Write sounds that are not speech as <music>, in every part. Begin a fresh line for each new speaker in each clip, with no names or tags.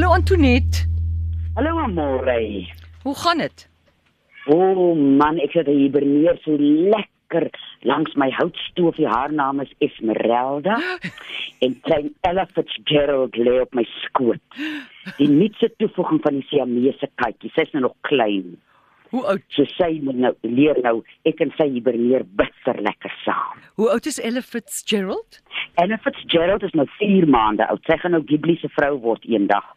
Hallo Antoinette.
Hallo Amore.
Hoe gaan dit?
O oh, man, ek het hier hiberneer so lekker langs my houtstoofie. Haar naam is Esmeralda <gasps> en klein Ella Fitzgerald lê op my skoot. Die nuutste toevoeging van die Siamese katjie. Sy's nou nog klein.
Hoe oud?
So sy moet nou leer nou ek en sy hiberneer bitter lekker saam.
Hoe oud is Ella Fitzgerald?
Ella Fitzgerald is nou 4 maande oud. Sy gaan nou Ghibli se vrou word eendag.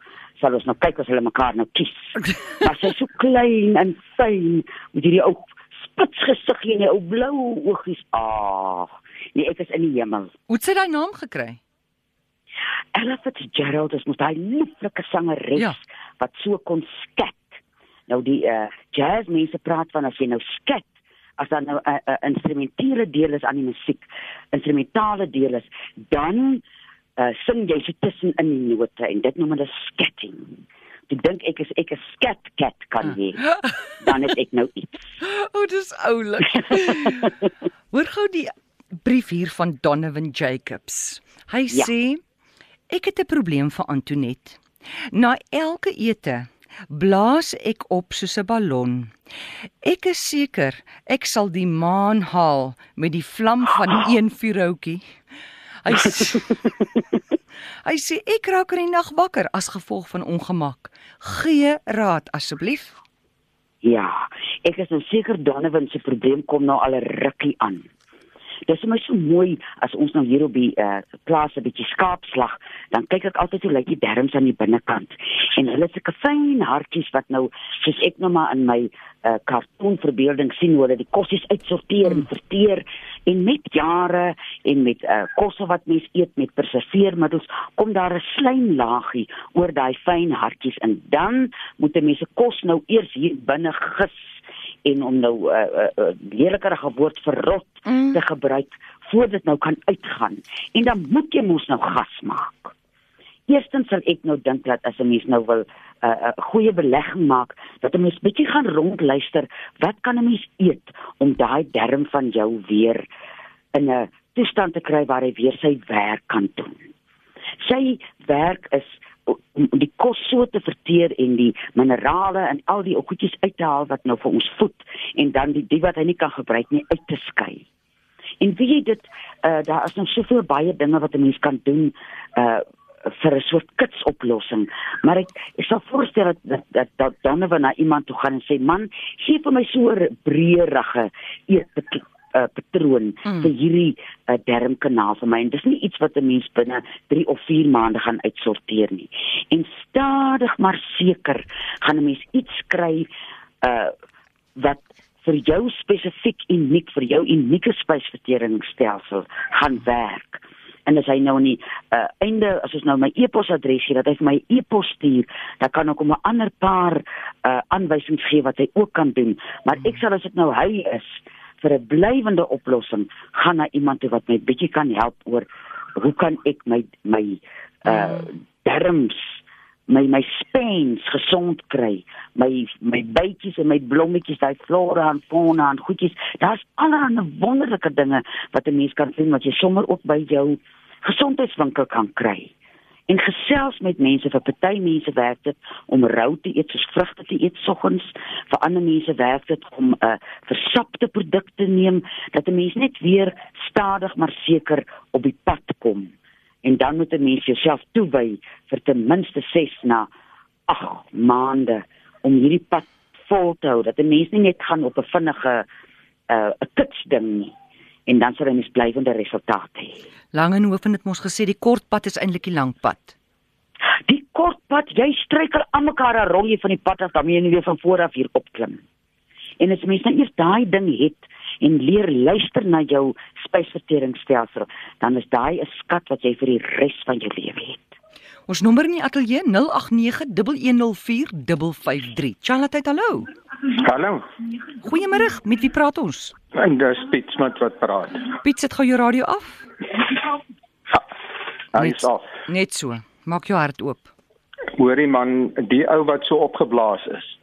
Sal ons nou kyk as hulle mekaar nou kies. <laughs> maar sy so klein en fyn met hierdie ou spits gesiggie en die ou blou oogies. Ag, nee, ek is in die hemel.
Hoe het sy daai naam gekry?
Ella Fitzgerald is mos daai lieflike sangeres
Ja.
wat so kon skat. Nou die uh, jazzmense praat van as jy nou skat as dan nou 'n uh, uh, instrumentele deel is aan die musiek, instrumentale deel is, dan uh, sing jy so tussen in die note en dit noem hulle skatting. Ek dink ek is ek 'n skat cat kan jy. <laughs> Dan is ek nou iets.
O, oh, dis oulik. <laughs> Hoor gou die brief hier van Donovan Jacobs. Hy
Ja.
sê ek het 'n probleem vir Antoinette. Na elke ete blaas ek op soos 'n ballon. Ek is seker ek sal die maan haal met die vlam van <gasps> een vuurhoutjie. Hy s- <laughs> Hy sê ek raak in die nag wakker as gevolg van ongemak. Gee raad asseblief.
Ja, ek is nou seker Donovan se probleem kom nou al 'n rukkie aan. Dit is vir my so mooi as ons nou hier op die uh, plaas 'n bietjie skaapslag, dan kyk ek altyd hoe lyk die derms aan die binnekant. En hulle het sulke fyn hartjies wat nou soos ek nou maar in my uh, kartoonverbeelding sien hoe hulle die kossies uitsorteer en verteer. En met jare en met uh, kosse wat mens eet met preserveermiddels kom daar 'n slijmlaagie oor daai fyn hartjies en dan moet 'n mens se kos nou eers hier binne gis en om nou 'n uh, uh, uh, leerlikere woord verrot
Mm.
te gebruik voordat dit nou kan uitgaan. En dan moet jy mos nou gas maak. Eerstens sal ek nou dink dat as 'n mens nou wil 'n uh, uh, goeie belegging maak, dat 'n mens bietjie gaan rondluister, wat kan 'n mens eet om daai darm van jou weer in 'n toestand te kry waar hy weer sy werk kan doen. Sy werk is om die kos so te verteer en die minerale en al die goedjies uit te haal wat nou vir ons voed en dan die die wat hy nie kan gebruik nie uit te skei. En wie jy dit uh, daar is nog soveel baie dinge wat 'n mens kan doen uh vir 'n soort kitsoplossing. Maar ek ek sal voorstel dat dat, dat, dat Donovan na iemand toe gaan en sê man, gee vir my so 'n breërige eet uh, patroon
Mm.
mm. vir hierdie uh, dermkanaal vir my en dis nie iets wat 'n mens binne 3 of 4 maande gaan uitsorteer nie. En stadig maar seker gaan 'n mens iets kry uh wat vir jou spesifiek uniek vir jou unieke spysverteringsstelsel gaan werk. En as hy nou nie uh, einde as ons nou my e-posadres gee dat hy vir my e-pos stuur, dan kan ek hom 'n ander paar uh, aanwysings gee wat hy ook kan doen. Maar ek sal as dit nou hy is vir 'n blywende oplossing gaan na iemand toe wat my bietjie kan help oor hoe kan ek my my uh darms my my spens gesond kry? My my bytjies en my blommetjies daai flora en fauna en goedjies. Daar's allerlei wonderlike dinge wat 'n mens kan sien wat jy sommer ook by jou gesondheidswinkel kan kry en gesels met mense vir party mense werk dit om rou te eet soos vrugte te eet soggens vir ander mense werk dit om 'n uh, versapte produkte neem dat 'n mens net weer stadig maar seker op die pad kom. En dan moet 'n mens jouself toewy vir ten minste 6 na 8 maande om hierdie pad vol te hou dat 'n mens nie net gaan op 'n vinnige 'n uh, 'n kitsding nie en dan sal 'n mens blywende resultate hê.
Langehoven het mos gesê die kort pad is eintlik die lang pad.
Die kort pad, jy struikel aan mekaar dan rol jy van die pad af dan moet jy nie weer van voor af hier opklim. En as mens nou eers daai ding het en leer luister na jou spysverteringsstelsel, dan is daai 'n skat wat jy vir die res van jou lewe het.
Ons nommer in die ateljee 0891104553. Charlotte, hallo.
Hallo.
Goeiemôre, met wie praat ons?
En dis Piet Smit wat praat.
Piet, sit gou jou radio af.
Hy
Net-
is af.
Net so. Maak jou hart oop.
Hoorie man, die ou wat so opgeblaas is.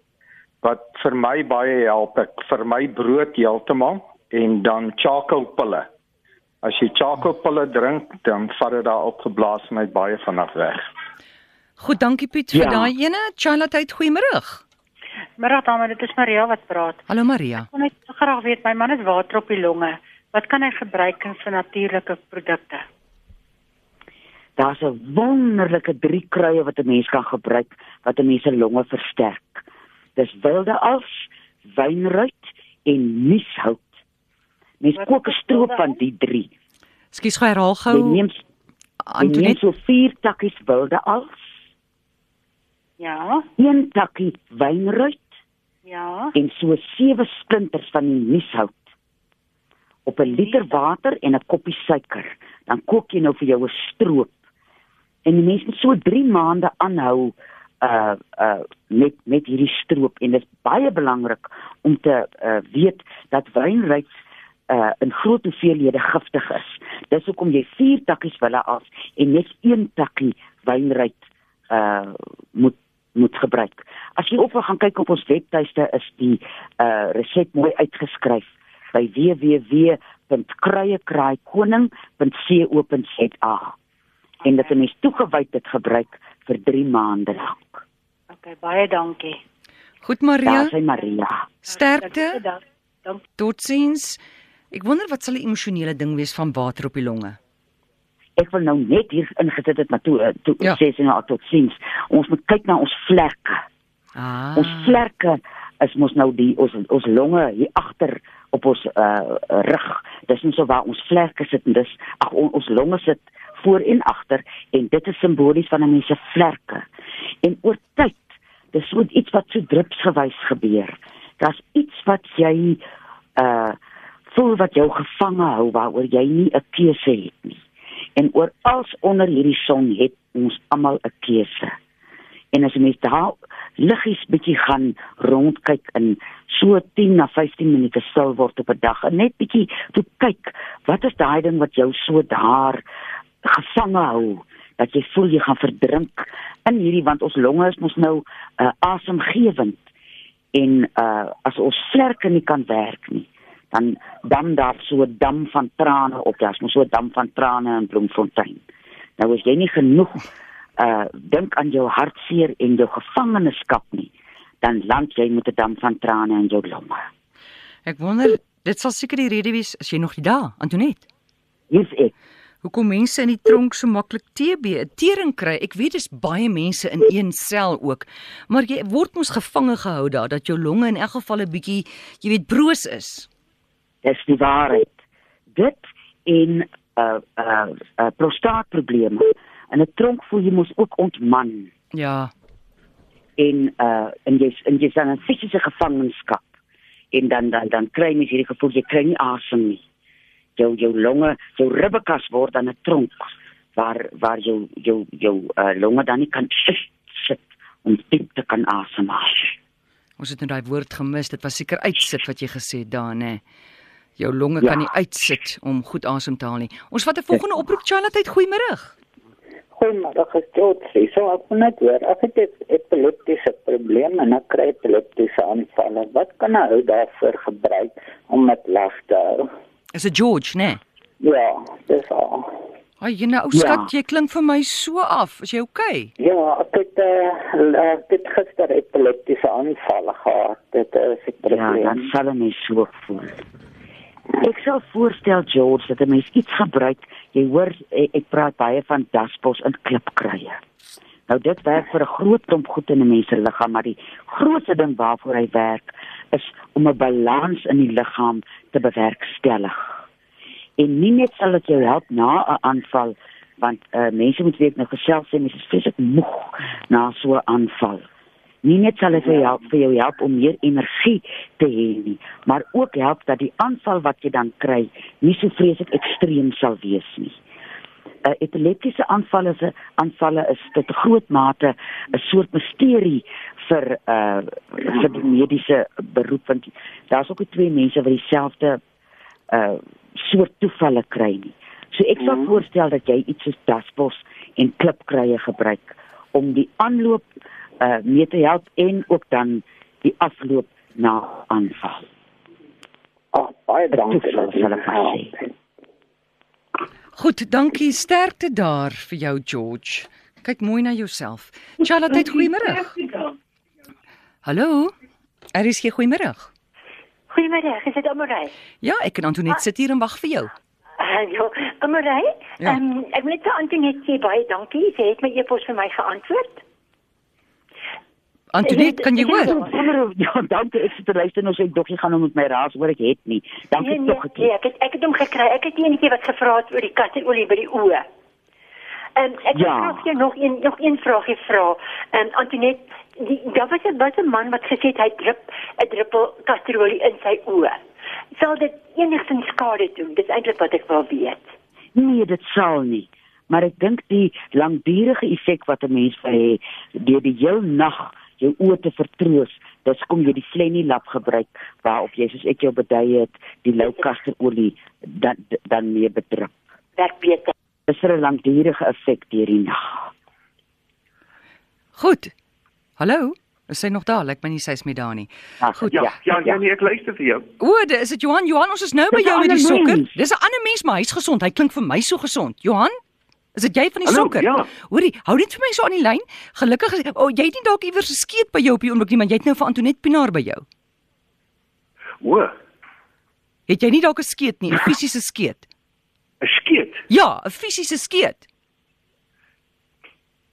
Wat vir my baie help, ek vir my brood heeltemal en dan charcoal pille. As jy charcoal pille drink, dan vat dit daar opgeblaasheid baie vinnig weg.
Goed, dankie Piet vir
Ja.
daai ene. Charlotte, goeiemôre.
Middag dames, dit is Maria wat praat.
Hallo Maria.
Ek wil net graag weet my man het water op die longe. Wat kan hy gebruik in vir natuurlike produkte?
Daar's 'n wonderlike drie kruie wat 'n mens kan gebruik wat 'n mens se longe versterk. Dis wilde als, wynruit en nieshout. Mens kook 'n stroop van die drie.
Skus gou herhaal gou.
neem, jy neem
Antoinette.
so vier takkies wilde als,
Ja,
een takkie wynruit
ja.
en so sewe splinters van die nieshout op 'n liter water en 'n koppie suiker. Dan kook jy nou vir jou 'n stroop. En die mens moet so 3 maande aanhou uh uh met met hierdie stroop en dit is baie belangrik om te uh weet dat wynryk uh in groot hoeveelhede giftig is. Dis hoekom jy 4 takkies wille af en net 1 takkie wynryk uh moet moet gebruik. As jy op wil gaan kyk op ons webtuiste is die uh resep mooi uitgeskryf by www.kruiekraaikoning.co.za. En dit 'n mens toegewy dit gebruik vir 3 maande lank.
Okay, baie dankie.
Goed
Daar
Maria.
sy Maria.
Sterkte.
Dankie. Dankie.
Totsiens. Ek wonder wat sal die emosionele ding wees van water op die longe.
Ek wil nou net hier ingesit het maar toe eh, toe
Ja.
ja. sê sy nou tot sins. Ons moet kyk na ons vlerke.
Ah.
Ons vlerke is mos nou die ons ons longe hier agter op ons uh rug. Dis nie so waar ons vlerke sit en dis ag on, ons longe sit voor en agter en dit is simbolies van 'n mens se vlerke. En oor tyd, dis so iets wat so drupsgewys gebeur. Daar's iets wat jy uh voel wat jou gevange hou waaroor jy nie 'n keuse het nie. En oral onder hierdie son het ons almal 'n keuse. En as jy mens daar liggies bietjie gaan rondkyk in so 10 na 15 minute stil word op 'n dag en net bietjie toe kyk, wat is daai ding wat jou so daar gevange hou dat jy voel jy gaan verdrink in hierdie want ons longe is mos nou uh, asemgewend en uh, as ons vlerke nie kan werk nie dan dan daar so 'n dam van trane op daar's mos so 'n dam van trane in Bloemfontein nou as jy nie genoeg uh dink aan jou hartseer en jou gevangenskap nie dan land jy met 'n dam van trane in jou longe
Ek wonder, dit sal seker die rede wees as jy nog nie daar, Antoinette.
hier's ek
Hoekom mense in die tronk so maklik TB, tering kry. Ek weet dis baie mense in een sel ook, maar jy word mos gevange gehou daar dat jou longe in elk geval 'n bietjie, jy weet, broos is.
Dis die waarheid dit en uh uh, uh prostaatprobleme in 'n tronk voel jy mos ook ontman
Ja.
en uh en jy en jy's dan in fisiese gevangenskap en dan dan dan kry jy hierdie gevoel jy kry nie asem nie jou jou longe jou ribbekas word dan 'n tronk waar waar jou jou jou uh, longe dan nie kan sit om diep te kan asemhaal
Ons het nou daai woord gemis. Dit was seker uitsit wat jy gesê het daar, nê. Jou longe
Ja.
kan nie uitsit om goed asem te haal nie. Ons vat 'n volgende oproep. Charlotte, goeiemôre.
Goeiemôre, George. So ek wil net hoor, ek het 'n epileptiese probleem en ek kry epileptiese aanvalle. Wat kan ek daarvoor gebruik om dit lag te hou?
Is dit George, nê?
Ja, dis al.
Ag, jy nou
Ja.
skat, jy klink vir my so af. Is jy okay?
Ja, ek het uh, ek het gister epileptiese aanvalle gehad. Dit is 'n
ja
probleem.
dan sal 'n mens so voel ek sal voorstel George dat 'n mens iets gebruik jy hoor ek, praat baie van daspos in klipkruie Nou dit werk vir 'n groot klomp goed in 'n mens se liggaam, maar die grootste ding waarvoor hy werk is om 'n balans in die liggaam te bewerkstellig. En nie net sal dit jou help na 'n aanval, want uh, mense moet weet nou gesels sê mense is vreeslik moeg na so 'n aanval. Nie net sal dit vir jou help vir jou help om meer energie te hê nie, maar ook help dat die aanval wat jy dan kry nie so vreeslik ekstreem sal wees nie uh, epileptiese aanvalle se aanvalle is tot 'n groot mate 'n soort misterie vir uh vir die mediese beroep want daar's ook twee mense wat dieselfde uh soort toevalle kry nie. So ek sal
Mhm.
voorstel dat jy iets soos daspos en klipkruie gebruik om die aanloop uh mee te help en ook dan die afloop na aanval.
Ag, baie dankie. jy
ek maar
help.
Goed, dankie. Sterkte daar vir jou George. Kyk mooi na jouself. Charlotte, goeiemôre. Hallo. Er is hier goeiemôre.
Goeiemôre, is dit Amorey?
Ja, ek en Antoinette sit hier en wag vir jou. <laughs>
Hallo, Amorey.
Ja.
Ehm um, ek wil net vir Antoinette sê baie dankie. Sy het my e-pos vir my geantwoord.
Antoinette, kan jy hoor? <laughs>
Ja, dankie ek sit te luister nou sê ek doggie gaan hom met my raas hoor ek het nie. Dankie
nee,
tog
nee,
gekry.
nee, ek het ek het hom gekry. Ek het eenetjie wat gevra het oor die kat en olie by die oë. Ehm ek wil
Ja.
graag vir jou nog een nog een vraagie vra. Ehm Antoinette, die daar was 'n was 'n man wat gesê het hy drup 'n druppel kastroolie in sy oë. Sal dit enigstens skade doen? Dis eintlik wat ek wil weet.
Nee, dit sal nie. Maar ek dink die langdurige effek wat 'n mens vir hê deur die heel nag jou oë te vertroos, dis kom jy die Flenny lap gebruik waarop jy soos ek jou bedui het, die lou kasterolie dan dan mee bedruk.
Werk beter.
Dis 'n langdurige effek deur die nag.
Goed. Hallo. Is sy nog daar? Lyk my nie sy's meer daar nie.
Ag,
Goed.
Ja, ja, ja, nee, ek luister vir jou.
O, dis dit Johan. Johan, ons is nou by jou met die sokker. Dis 'n ander mens, maar hy's gesond. Hy klink vir my so gesond. Johan? Is dit jy van die
Hallo,
sokker?
ja.
Hoorie, hou net vir my so aan die lyn. Gelukkig is o, jy het nie dalk iewers geskeet by jou op die oomblik nie, maar jy het nou vir Antoinette Pinaar by jou.
O,
Het jy nie dalk 'n skeet nie, 'n fisiese skeet? <laughs>
'n skeet.
Ja, 'n fisiese skeet.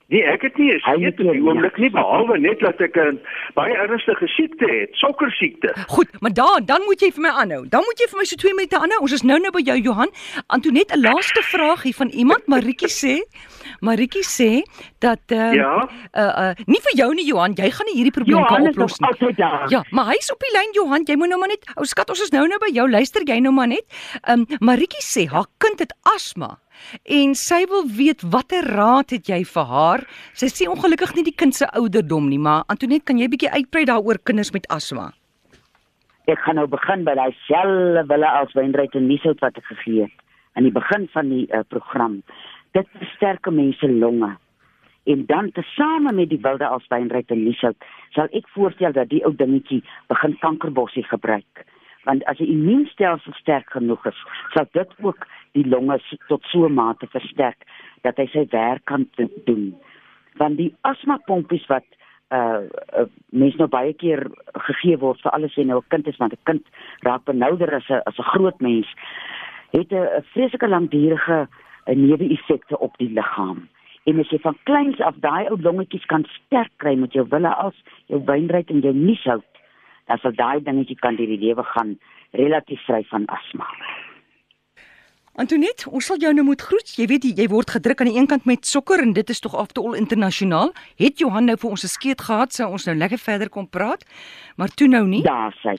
Nee, ek het nie 'n
Hy
skeet
moet
op die oomblik nie behalwe net dat ek 'n baie ernstige siekte het, sokkersiekte.
Goed, maar dan dan moet jy vir my aanhou. Dan moet jy vir my so 2 minute aanhou. Ons is nou nou by jou Johan. Antoinette, 'n laaste vraagie van iemand, Maritjie sê, Maritjie sê dat ehm
Ja?
uh uh nie vir jou nie Johan, jy gaan nie hierdie probleem kan
Johan is
oplos nie.
altyd daar.
Ja, maar hy's op die lyn Johan, jy moet nou maar net, ou skat, ons is nou nou by jou. Luister jy nou maar net. Ehm um, Maritjie sê haar kind het asma en sy wil weet watter raad het jy vir haar? Sy sê ongelukkig nie die kind se ouderdom nie, maar Antoinette, kan jy bietjie uitbrei daaroor kinders met asma?
Ek gaan nou begin by daai selfe wille as wynryk en niesout wat ek gegee het aan die begin van die uh, program. Dit versterk mense longe. En dan tesame met die wilde as wynryk en niesout sal ek voorstel dat die ou dingetjie begin kankerbossie gebruik. Want as die immuunstelsel sterk genoeg is, sal dit ook die longe tot so 'n mate versterk dat hy sy werk kan doen. Want die asmapompies wat uh, uh mens nou baie keer gegee word vir alles jy nou 'n kind is want 'n kind raak benouder as 'n as 'n groot mens het 'n vreeslike langdurige neeweffekte op die liggaam. En as jy van kleins af daai ou longetjies kan sterk kry met jou wille as jou wynryk en jou niesout, dan sal daai dingetjie kan deur die lewe gaan relatief vry van asma.
Antoinette, ons sal jou nou moet groet. Jy weet jy, word gedruk aan die een kant met sokker en dit is tog afte al internasionaal. Het Johan nou vir ons 'n skeet gehad, sou ons nou lekker verder kon praat. Maar toe nou nie.
Daar sê.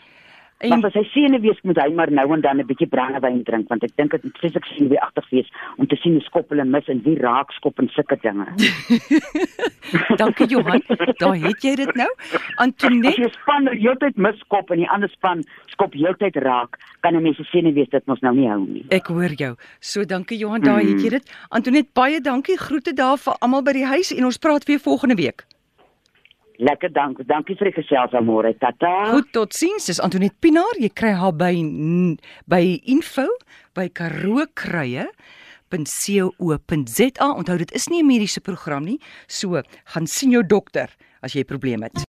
En
Maar as hy senuwees moet hy maar nou en dan 'n bietjie brandewyn drink want ek dink dit moet fisiek senuweeagtig wees om te sien hoe skop hulle mis en wie raak skop en sulke dinge. <laughs>
dankie Johan. Daar het jy dit nou.
As
Antoinette,
jy span die hele tyd miskop en die ander span skop heeltyd raak, kan 'n mens se senuwees dit mos nou nie hou nie.
ek hoor jou. So dankie Johan, daar het jy dit. Antoinette, baie dankie. Groete daar vir almal by die huis en ons praat weer volgende week.
Lekker dank. Dankie vir die gesels môre. Tata.
Goed, totsiens. Dis Antoinette Pinaar. Jy kry haar by by info by karookrye.co.za. Onthou dit is nie 'n mediese program nie. So, gaan sien jou dokter as jy 'n probleem het.